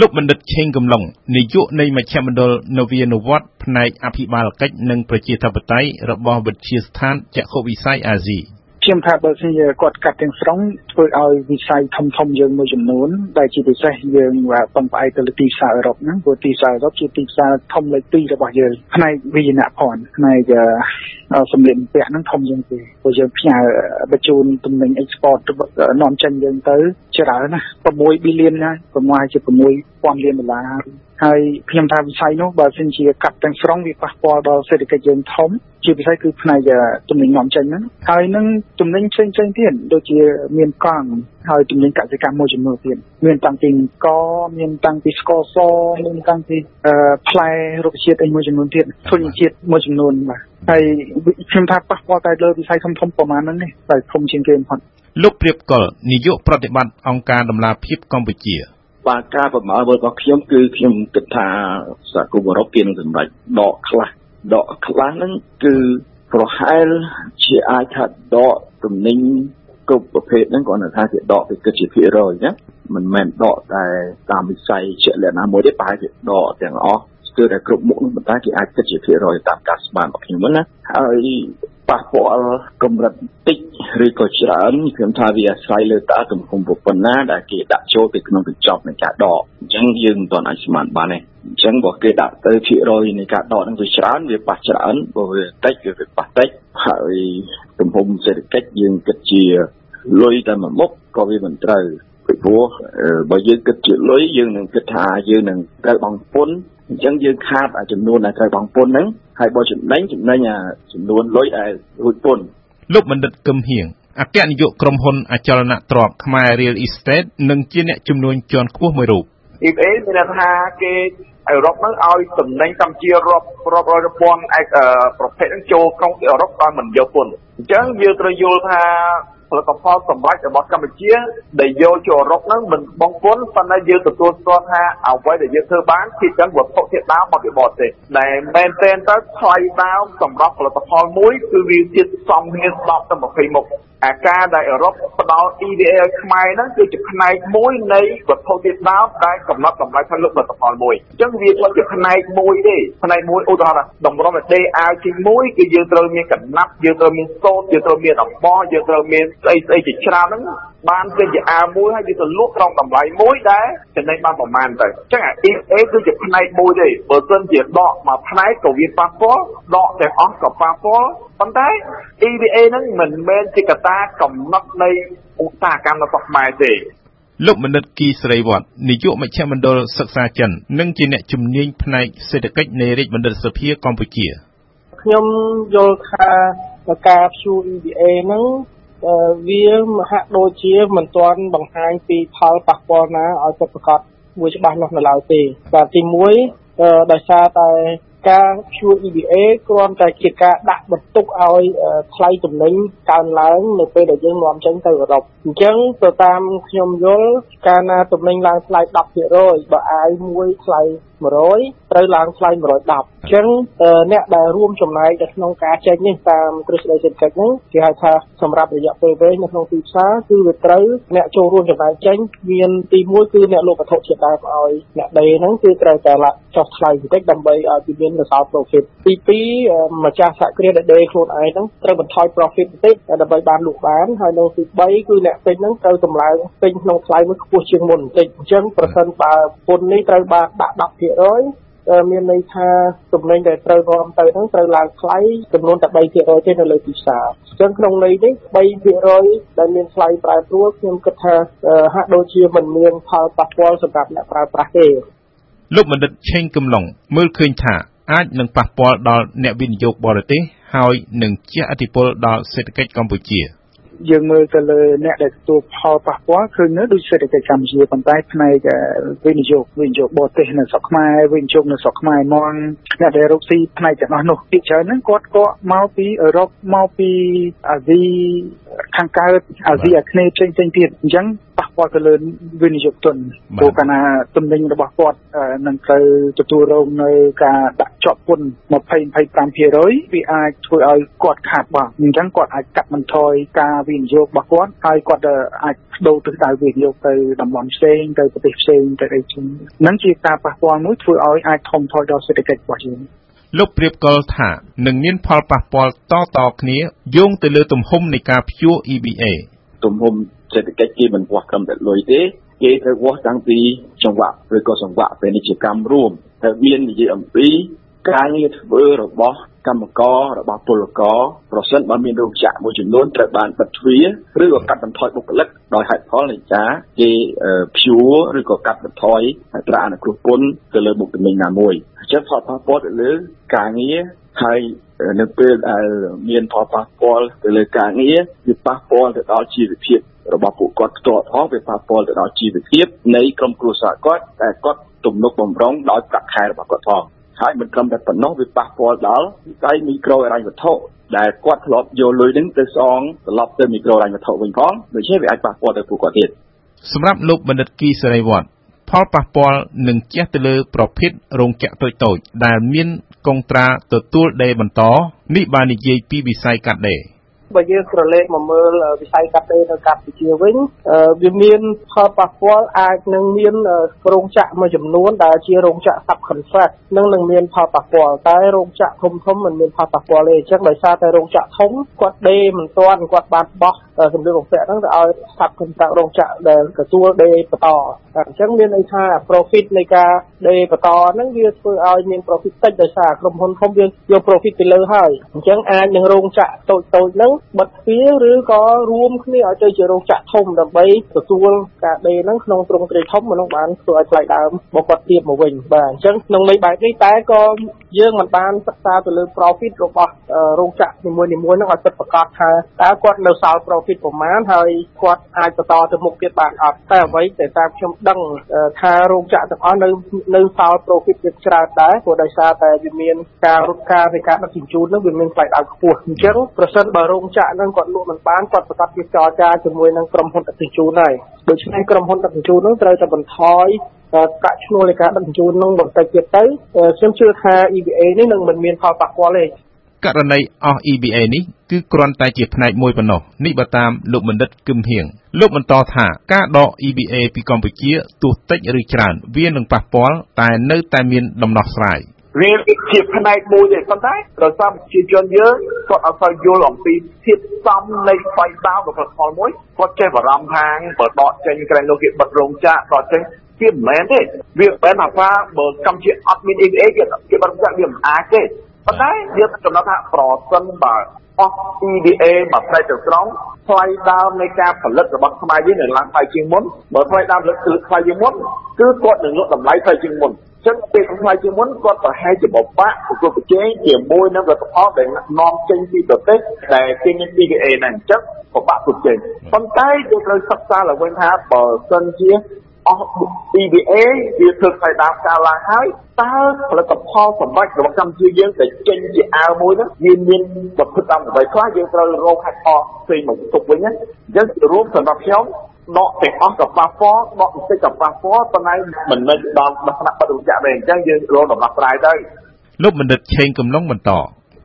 លោកបណ្ឌិតឆេងកំឡុងនាយកនៃមជ្ឈមណ្ឌលនវានុវត្តន៍ផ្នែកអភិបាលកិច្ចនិងប្រជាធិបតេយ្យរបស់វិទ្យាស្ថានចក្ខុវិស័យអាស៊ី ខ្ញុំថាបើសិនជាគាត់កាត់ទាំងស្រុងធ្វើឲ្យវិស័យធំធំយើងមួយចំនួនដែលជាពិសេសយើងពឹងផ្អែកទៅលើទីផ្សារអឺរ៉ុបហ្នឹងព្រោះទីផ្សារអឺរ៉ុបជាទីផ្សារធំលេខ2របស់យើងផ្នែកវិញ្ញាណភ័ណ្ឌផ្នែកសម្ភារពាក់ហ្នឹងធំជាងគេព្រោះយើងផ្ញើបញ្ជូនទំនិញ export នាំចេញយើងទៅច្រើនណា6 billion ណាប្រមាណជា6000លានដុល្លារហើយខ្ញុំថាវិស័យនោះបើសិនជាកាត់ទាំងស្រុងវាប៉ះពាល់ដល់សេដ្ឋកិច្ចយើងធំជាពិសេសគឺផ្នែកទំនិញនាំចេញហ្នឹងហើយនឹងទំនិញផ្សេងផ្សេងទៀតដូចជាមានកង់ហើយទំនិញកសិកម្មមួយចំនួនទៀតមានតាំងពីកមានតាំងពីស្ករសមានតាំងពីផ្លែរុក្ខជាតិអីមួយចំនួនទៀតធនជាតិមួយចំនួនបាទហើយខ្ញុំថាប៉ះពាល់តែលើវិស័យធំធំប្រមាណហ្នឹងនេះតែធំជាងគេបំផុតលោកព្រៀបកុលនាយកប្រតិបត្តិអង្គការដំឡាភិបកម្ពុជា បាទការប្រមាណរបស់ខ្ញុំគឺខ្ញុំគិតថាសហគមន៍អឺរ៉ុបគេនឹងសម្រេចដកខ្លះដកខ្លះហ្នឹងគឺប្រហែលជាអាចថាដកទំនិញគ្រប់ប្រភេទហ្នឹងគាត់ថាគេដកទៅគិតជាភាគរយណាមិនមែនដកតែតាមវិស័យជាក់លាក់ណាមួយទេប្រហែលជាដកទាំងអស់គឺតែគ្រប់មុខនោះប៉ុន្តែគេអាចគិតជាភាគរយតាមការស្មានរបស់ខ្ញុំណាហើយ ប៉ះពាល់កម្រិតតិចឬក៏ច្រើនខ្ញុំថាវាអាស្រ័យលើតើទំហំប៉ុណ្ណាដែលគេដាក់ចូលទៅក្នុងកញ្ចប់នៃការដកអញ្ចឹងយើងមិនទាន់អាចស្មានបានទេអញ្ចឹងបើគេដាក់ទៅភាគរយនៃការដកហ្នឹងវាច្រើនវាប៉ះច្រើនបើវាតិចវាប៉ះតិចហើយទំហំសេដ្ឋកិច្ចយើងគិតជាលុយតែមួយមុខក៏វាមិនត្រូវ ពីព្រោះបើយើងគិតជាលុយយើងនឹងគិតថាយើងនឹងត្រូវបង់ពន្ធអញ្ចឹងយើងខាតចំនួនដែលត្រូវបង់ពន្ធហ្នឹងហើយបើចំណេញចំណេញអាចំនួនលុយដែលរួចពន្ធលោកបណ្ឌិតកឹមហៀងអគ្គនាយកក្រុមហ៊ុនអចលនទ្រព្យខ្មែរ Real Estate និងជាអ្នកជំនួញជាន់ខ្ពស់មួយរូប EBA មានន័យថាគេអឺរ៉ុបហ្នឹងឲ្យតំណែងកម្ពុជារាប់រាប់រយពាន់ប្រភេទហ្នឹងចូលក្នុងអឺរ៉ុបដោយមិនយកពន្ធអញ្ចឹងយើងត្រូវយល់ថា ផលិតផលសម្រាប់របស់កម្ពុជាដែលយកចូលអឺរ៉ុបហ្នឹងមិនបងពុនប៉ុន្តែយើងទទួលស្គាល់ថាអ្វីដែលយើងធ្វើបានគឺទាំងវត្ថុធាតុដើមមកពីបរទេសដែលមែនទែនទៅថ្លៃដើមសម្រាប់ផលិតផលមួយគឺវាទៀតសំគ្នា10ទៅ20មុខ អាការដែលអឺរ៉ុបផ្ដល់ EVA ឲ្យខ្មែរហ្នឹងគឺជាផ្នែកមួយនៃវត្ថុធាតុដើមដែលកំណត់តម្លៃផលិតផលមួយអញ្ចឹងវាគាត់ជាផ្នែកមួយទេផ្នែកមួយឧទាហរណ៍តម្រុំដេអាវទី1គឺយើងត្រូវមានកណាប់យើងត្រូវមានសូត្រយើងត្រូវមានអំបោះយើងត្រូវមានស្អីស្អីជាច្រើនហ្នឹងបានគេជាអាវមួយហើយវាទៅលក់ក្នុងតម្លៃមួយដែលចំណេញបានប្រមាណទៅអញ្ចឹងអា EVA គឺជាផ្នែកមួយទេបើមិនជាដកមកផ្នែកក៏វាប៉ះពាល់ដកទាំងអស់ក៏ប៉ះពាល់ប៉ុន្តែ EVA ហ្នឹងមិនមែនជាកត្តាកំណត់នៃឧស្សាហកម្មរបស់ខ្មែរទេលោកបណ្ឌិតគីស្រីវត្តនាយកមជ្ឈមណ្ឌលសិក្សាចិននិងជាអ្នកជំនាញផ្នែកសេដ្ឋកិច្ចនៃរាជបណ្ឌិតសភាកម្ពុជាខ្ញុំយល់ថាការព្យួរ EVA ហ្នឹង វាហាក់ដូចជាមិនទាន់បង្ហាញពីផលប៉ះពាល់ណាឲ្យពិតប្រាកដមួយច្បាស់លាស់នៅឡើយទេបាទទី1ដោយសារតែការជួល EBA គ្រាន់តែជាការដាក់បន្ទុកឲ្យថ្លៃទំនិញកើនឡើងនៅពេលដែលយើងនាំចេញទៅអឺរ៉ុបអញ្ចឹងទៅតាមខ្ញុំយល់កាលណាទំនិញឡើងថ្លៃ10%បើអាយមួយថ្លៃ100ត្រូវឡើងថ្លៃ110អញ្ចឹងអ្នកដែលរួមចំណែកនៅក្នុងការចេញនេះតាមទ្រឹស្ដីសេដ្ឋកិច្ចហ្នឹងគេហៅថាសម្រាប់រយៈពេលវែងនៅក្នុងទីផ្សារគឺវាត្រូវអ្នកចូលរួមចំណែកចេញមានទី1គឺអ្នកលក់វត្ថុធាតុដើមឲ្យអ្នកដេរហ្នឹងគឺត្រូវតែចុះថ្លៃបន្តិចដើម្បីឲ្យពីមានរសល់ profit ទី2ម្ចាស់សហគ្រាសដែលដេរខ្លួនឯងហ្នឹងត្រូវបន្ថយ profit បន្តិចដើម្បីបានលក់បានហើយនៅទី3គឺអ្នកពេញហ្នឹងត្រូវតម្លើងពេញក្នុងថ្លៃមួយខ្ពស់ជាងមុនបន្តិចអញ្ចឹងប្រសិនបើពន្ធនេះត្រូវបានដាក់10% 10%មានន័យថាទំនិញដែលត្រូវនាំទៅហ្នឹងត្រូវឡើងថ្លៃចំនួនតែ3%ទេនៅលើទីផ្សារអញ្ចឹងក្នុងន័យនេះ3%ដែលមានថ្លៃប្រែប្រួលខ្ញុំគិតថាហាក់ដូចជាមិនមានផលប៉ះពាល់សម្រាប់អ្នកប្រើប្រាស់ទេលោកបណ្ឌិតឆេងកំឡុងមើលឃើញថាអាចនឹងប៉ះពាល់ដល់អ្នកវិនិយោគបរទេសហើយនឹងជះឥទ្ធិពលដល់សេដ្ឋកិច្ចកម្ពុជា។ យើងមើលទៅលើអ្នកដែលទទួលផលប៉ះពាល់ឃើញនៅដូចសេដ្ឋកិច្ចកម្ពុជាប៉ុន្តែផ្នែកវិនិយោគវិនិយោគបរទេសនៅស្រុកខ្មែរវិនិយោគនៅស្រុកខ្មែរហ្មងអ្នកដែលរកស៊ីផ្នែកទាំងអស់នោះពីច្រើនហ្នឹងគាត់ក៏មកពីអឺរ៉ុបមកពីអាស៊ីខាងកើតអាស៊ីអាគ្នេយ៍ផ្សេងផ្សេងទៀតអញ្ចឹង ប៉ះពាល់ទៅលើវិនិយោគទុនព្រោះកាលណាទំនិញរបស់គាត់នឹងត្រូវទទួលរងនៅការដាក់ជាប់ពន្ធ20 25%វាអាចធ្វើឲ្យគាត់ខាតបង់អញ្ចឹងគាត់អាចកាត់បន្ថយការវិនិយោគរបស់គាត់ហើយគាត់អាចដូរទិសដៅវិនិយោគទៅតំបន់ផ្សេងទៅប្រទេសផ្សេងទៅអីចឹងហ្នឹងជាការប៉ះពាល់មួយធ្វើឲ្យអាចធំធាត់ដល់សេដ្ឋកិច្ចរបស់យើងលោកព្រៀបកលថានឹងមានផលប៉ះពាល់តតគ្នាយោងទៅលើទំហំនៃការព្យួរ EBA ទំហំ សេដ្ឋកិច្ចគេមិនវាស់ត្រឹមតែលុយទេគេត្រូវវាស់តាំងពីចង្វាក់ឬក៏សង្វាក់ពាណិជ្ជកម្មរួមត្រូវមាននិយាយអំពីការងារធ្វើរបស់កម្មកររបស់ពលករប្រសិនបើមានរោងចក្រមួយចំនួនត្រូវបានបិទទ្វារឬក៏កាត់បន្ថយបុគ្គលិកដោយហេតុផលនៃការគេព្យួរឬក៏កាត់បន្ថយអត្រាអនុគ្រោះពន្ធទៅលើមុខទំនិញណាមួយអញ្ចឹងផលប៉ះពាល់ទៅលើការងារហើយនៅពេលដែលមានផលប៉ះពាល់ទៅលើការងារវាប៉ះពាល់ទៅដល់ជីវភាព របស់ពួកគាត់ផ្ទាល់ផងវាប៉ះពាល់ទៅដល់ជីវភាពនៃក្រុមគ្រួសារគាត់តែគាត់ទំនុកបំរុងដោយប្រាក់ខែរបស់គាត់ផងហើយមិនត្រឹមតែប៉ុណ្ណោះវាប៉ះពាល់ដល់វិស័យមីក្រូហិរញ្ញវត្ថុដែលគាត់ធ្លាប់យកលុយនឹងទៅសងត្រឡប់ទៅមីក្រូហិរញ្ញវត្ថុវិញផងដូច្នេះវាអាចប៉ះពាល់ទៅពួកគាត់ទៀតសម្រាប់លោកបណ្ឌិតគីសេរីវត្តផលប៉ះពាល់នឹងជះទៅលើប្រភេទរោងចក្រតូចៗដែលមានកុងត្រាទទួលដេរបន្តនេះបាននិយាយពីវិស័យកាត់ដេរ បើយើងក្រឡេកមកមើលវិស័យកាត់ដេរនៅកម្ពុជាវិញវាមានផលប៉ះពាល់អាចនឹងមានរោងចក្រមួយចំនួនដែលជារោងចក្រ subcontract នឹងនឹងមានផលប៉ះពាល់តែរោងចក្រធំធំមិនមានផលប៉ះពាល់ទេអញ្ចឹងដោយសារតែរោងចក្រធំគាត់ដេរមិនទាន់គាត់បានបោះ សម្ភារបំពាក់ហ្នឹងទៅឲ្យ subcontract រោងចក្រដែលទទួលដេរបន្តអញ្ចឹងមានន័យថា profit នៃការដេរបន្តហ្នឹងវាធ្វើឲ្យមាន profit តិចដោយសារក្រុមហ៊ុនធំវាយក profit ទៅលើហើយអញ្ចឹងអាចនឹងរោងចក្រតូចតូចហ្នឹងបិទទ្វារឬក៏រួមគ្នាឲ្យទៅជារោងចក្រធំដើម្បីទទួលការដេរហ្នឹងក្នុងទ្រង់ទ្រាយធំមិនបានធ្វើឲ្យថ្លៃដើមរបស់គាត់ទាបមកវិញបាទអញ្ចឹងក្នុងន័យបែបនេះតែក៏យើងមិនបានសិក្សាទៅលើ profit របស់រោងចក្រនីមួយៗហ្នឹងឲ្យពិតប្រាកដថាតើគាត់នៅសល់ profit ប្រមាណហើយគាត់អាចបន្តទៅមុខទៀតបានអត់តែអ្វីដែលតាមខ្ញុំដឹងថារោងចក្រទាំងអស់នៅនៅសល់ profit វាច្រើនដែរព្រោះដោយសារតែវាមានការរត់ការនៃការដឹកជញ្ជូនហ្នឹងវាមានថ្លៃដើមខ្ពស់អញ្ចឹងប្រសិនបើរោងចក្រហ្នឹងគាត់លក់មិនបានគាត់ប្រកាសជាចរចាជាមួយនឹងក្រុមហ៊ុនដឹកជញ្ជូនហើយដូច្នេះក្រុមហ៊ុនដឹកជញ្ជូនហ្នឹងត្រូវតែបន្ថយប្រាក់ឈ្នួលនៃការដឹកជញ្ជូននឹងបន្តិចទៀតទៅខ្ញុំជឿថា EBA នេះនឹងមិនមានផលប៉ះពាល់ទេ ករណីអស់ EBA នេះគឺគ្រាន់តែជាផ្នែកមួយប៉ុណ្ណោះនេះបើតាមលោកបណ្ឌិតគឹមហៀងលោកបន្តថាការដក EBA ពីកម្ពុជាទោះតិចឬច្រើន វានឹងប៉ះពាល់តែនៅតែមានដំណោះស្រាយវាជាផ្នែកមួយទេប៉ុន្តែដោយសារប្រជាជនយើងគាត់អត់សូវយល់អំពីធាតុផ្សំនៃស្វ័យតោរបស់ផលផលមួយគាត់ចេះបារម្ភថាបើដកចេញក្រែងលោកគេបិទរោងចក្រដកចេញវាមិនមែនទេវាមិនមែនថាបើកម្ពុជាអត់មាន EBA គេគេបិទរោងចក្រវាមិនអាចទេ ប៉ុន្តែយើងកំណត់ថាប្រសិនបើអស់ EDA មកផ្នែកទាំងស្រុងថ្លៃដើមនៃការផលិតរបស់ខ្មែរយើងនឹងឡើងថ្លៃជាងមុនបើថ្លៃដើមផលិតគឺថ្លៃជាងមុនគឺគាត់នឹងលក់តម្លៃថ្លៃជាងមុនចឹងពេលថ្លៃជាងមុនគាត់ប្រហែលជាបបាក់ប្រកួតប្រជែងជាមួយនឹងផលិតផលដែលនាំចេញពីប្រទេសដែលគេមាន EDA ហ្នឹងអញ្ចឹងពិបាកប្រជែងប៉ុន្តែយើងត្រូវសិក្សាឡើងវិញថាបើសិនជា អស់ EBA វាធ្វើថ្លៃដើមការឡើងហើយតើផលិតផលសម្រាប់របស់កម្ពុជាយើងដែលចេញជាអាវមួយហ្នឹងវាមានប្រភពតាមអ្វីខ្លះយើងត្រូវរកហេតុផលផ្សេងមកទុកវិញណាអញ្ចឹងរួមសម្រាប់ខ្ញុំដកទាំងអស់ក៏ប៉ះពាល់ដកបន្តិចក៏ប៉ះពាល់ប៉ុន្តែមិនមែនដល់ដល់ថ្នាក់បដិវចៈទេអញ្ចឹងយើងរកដំណោះស្រាយទៅលោកបណ្ឌិតឆេងកំឡុងបន្ត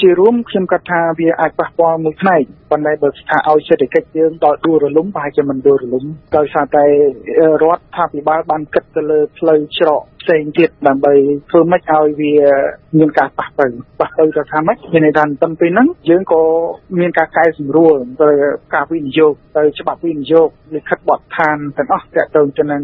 ជារួមខ្ញុំគិតថាវាអាចប៉ះពាល់មួយផ្នែកប៉ុន្តែបើថាឲ្យសេដ្ឋកិច្ចយើងដល់ដួលរលំប្រហែលជាមិនដួលរលំដោយសារតែរដ្ឋាភិបាលបានគិតទៅលើផ្លូវច្រកផ្សេងទៀតដើម្បីធ្វើម៉េចឲ្យវាមានការប៉ះទៅប៉ះទៅទៅថាម៉េចមានន័យថាតាំងពីហ្នឹងយើងក៏មានការកែសម្រួលទៅការវិនិយោគទៅច្បាប់វិនិយោគលិខិតបទដ្ឋានទាំងអស់ទាក់ទងទៅនឹង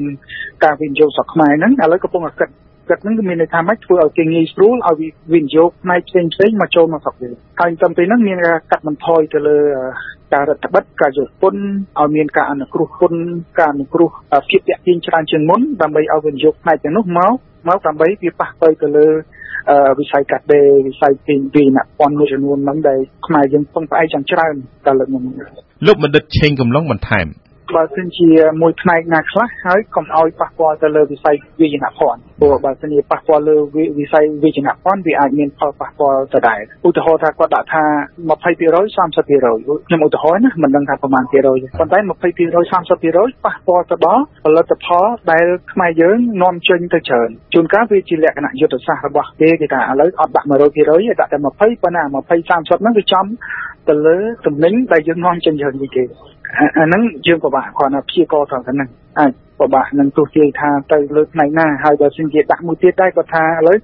ការវិនិយោគស្រុកខ្មែរហ្នឹងឥឡូវកំពុងតែគិត គិតហ្នឹងគឺមានន័យថាម៉េចធ្វើឲ្យគេងាយស្រួលឲ្យវិនិយោគផ្នែកផ្សេងផ្សេងមកចូលមកស្រុកយើងហើយតាមពីហ្នឹងមានការកាត់បន្ថយទៅលើការរដ្ឋបិទការយកពន្ធឲ្យមានការអនុគ្រោះពន្ធការអនុគ្រោះភាពតាក់ទាញច្រើនជាងមុនដើម្បីឲ្យវិនិយោគផ្នែកទាំងនោះមកមកដើម្បីវាប៉ះទៅទៅលើវិស័យកាត់ដេរវិស័យទីពីអ្នកពន្ធមួយចំនួនហ្នឹងដែលខ្មែរយើងពឹងផ្អែកយ៉ាងច្រើនតែលើកនេះលោកបណ្ឌិតឆេងកំឡុងបន្ថែម បើសិនជាមួយផ្នែកណាខ្លះហើយកុំឲ្យប៉ះពាល់ទៅលើវិស័យវិជ្ជាភ័ណ្ឌព្រោះបើសិនជាប៉ះពាល់លើវិស័យវិជ្ជាភ័ណ្ឌវាអាចមានផលប៉ះពាល់ទៅដែរឧទាហរណ៍ថាគាត់ដាក់ថា20% 30%ខ្ញុំឧទាហរណ៍ណាមិនដឹងថាប្រមាណភាគរយប៉ុន្តែ20% 30%ប៉ះពាល់ទៅដល់ផលិតផលដែលខ្មែរយើងនាំចេញទៅច្រើនជួនកាលវាជាលក្ខណៈយុទ្ធសាស្ត្ររបស់គេគេថាឥឡូវអត់ដាក់100%ទេដាក់តែ20ប៉ុណ្ណា20 30ហ្នឹងវាចំទៅលើតំណែងដែលយើងនាំចេញច្រើនជាងគេ អាហ្នឹងយើងពិបាកគ្រាន់តែព្យាករត្រង់ហ្នឹងអាចពិបាកនឹងទោះជាថាទៅលើផ្នែកណាហើយបើសិនជាដាក់មួយទៀតដែរគាត់ថាឥឡូវ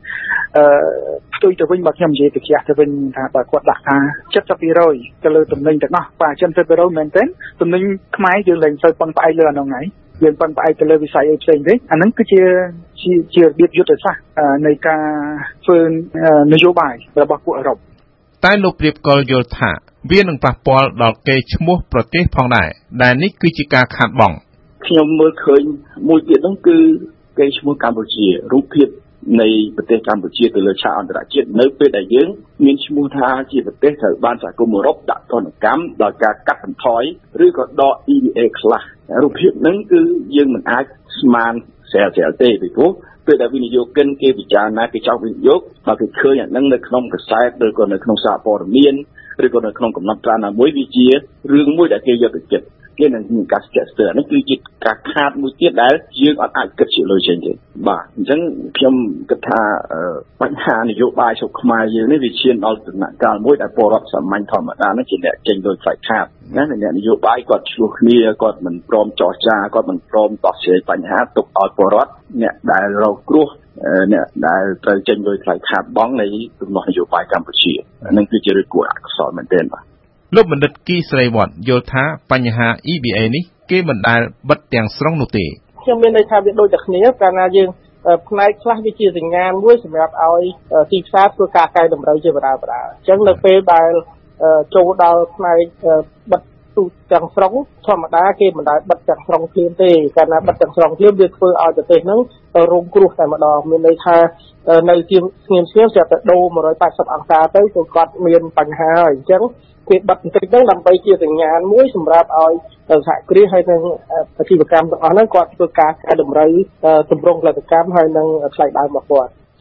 អឺផ្ទុយទៅវិញបើខ្ញុំនិយាយទៅខ្ជះទៅវិញថាបើគាត់ដាក់ថា70%ទៅលើតំណែងទាំងអស់បាទ70%មែនទេតំណែងខ្មែរយើងលែងសូវពឹងផ្អែកលើអានោះហ្នឹងយើងពឹងផ្អែកទៅលើវិស័យអីផ្សេងទេអាហ្នឹងគឺជាជាជារបៀបយុទ្ធសាស្ត្រនៃការធ្វើនយោបាយរបស់ពួកអឺរ៉ុបតែលោកព្រៀបកលយល់ថា វានឹងប៉ះពាល់ដល់កេរ្តិ៍ឈ្មោះប្រទេសផងដែរដែលនេះគឺជាការខាតបង់ខ្ញុំមើលឃើញមួយទៀតនោះគឺកេរ្តិ៍ឈ្មោះកម្ពុជារូបភាពនៃប្រទេសកម្ពុជាទៅលើឆាកអន្តរជាតិនៅពេលដែលយើងមានឈ្មោះថាជាប្រទេសត្រូវបានសហគមន៍អឺរ៉ុបដាក់ទណ្ឌកម្មដោយការកាត់បន្ថយឬក៏ដក EVA ខ្លះរូបភាពហ្នឹងគឺយើងមិនអាចស្មានស្រាលស្រាលទេពីព្រោះពេលដែលវិនិយោគិនគេពិចារណាគេចង់វិនិយោគបើគេឃើញអាហ្នឹងនៅក្នុងកាសែតឬក៏នៅក្នុងសារព័ត៌មាន ឬក៏នៅក្នុងកំណត់ត្រាណាមួយវាជារឿងមួយដែលគេយកទៅគិត គេនឹងមានការស្ទាក់ស្ទើរនេះគឺជាការខាតមួយទៀតដែលយើងអត់អាចគិតជាលុយចេញទេបាទអញ្ចឹងខ្ញុំគិតថាបញ្ហានយោបាយស្រុកខ្មែរយើងនេះវាឈានដល់ដំណាក់កាលមួយដែលពលរដ្ឋសាមញ្ញធម្មតានេះជាអ្នកចេញលុយខ្លាច់ខាតណាអ្នកនយោបាយគាត់ឆ្លោះគ្នាគាត់មិនព្រមចរចាគាត់មិនព្រមដោះស្រាយបញ្ហាទុកឲ្យពលរដ្ឋអ្នកដែលរងគ្រោះអ្នកដែលត្រូវចេញលុយថ្លៃខាតបង់នៃទំនាស់នយោបាយកម្ពុជានឹងគឺជារឿងគួរអកុសលមែនទែនបាទ លោកបណ្ឌិតគីស្រីវត្តយល់ថាបញ្ហា EBA នេះគេមិនដែលបិទទាំងស្រុងនោះទេខ្ញុំមានន័យថាវាដូចតែគ្នាកាលណាយើងផ្នែកខ្លះវាជាសញ្ញាមួយសម្រាប់ឲ្យទីផ្សារធ្វើការកែតម្រូវជាបដាបដាអញ្ចឹងនៅពេលដែលចូលដល់ផ្នែកបិទ ទូទាំងស្រុងធម្មតាគេមិនដែលបិទទាំងស្រុងភ្លាមទេកាលណាបិទទាំងស្រុងភ្លាមវាធ្វើឲ្យប្រទេសហ្នឹងរងគ្រោះតែម្ដងមានន័យថានៅជាស្ងៀមស្ងៀមស្រាប់តែដូរ180អង្សាទៅគឺគាត់មានបញ្ហាហើយអញ្ចឹងគេបិទបន្តិចហ្នឹងដើម្បីជាសញ្ញាណមួយសម្រាប់ឲ្យសហគ្រាសហើយនឹងអាជីវកម្មទាំងអស់ហ្នឹងគាត់ធ្វើការកែតម្រូវទម្រង់ផលិតកម្មហើយនឹងថ្លៃដើមរបស់គាត់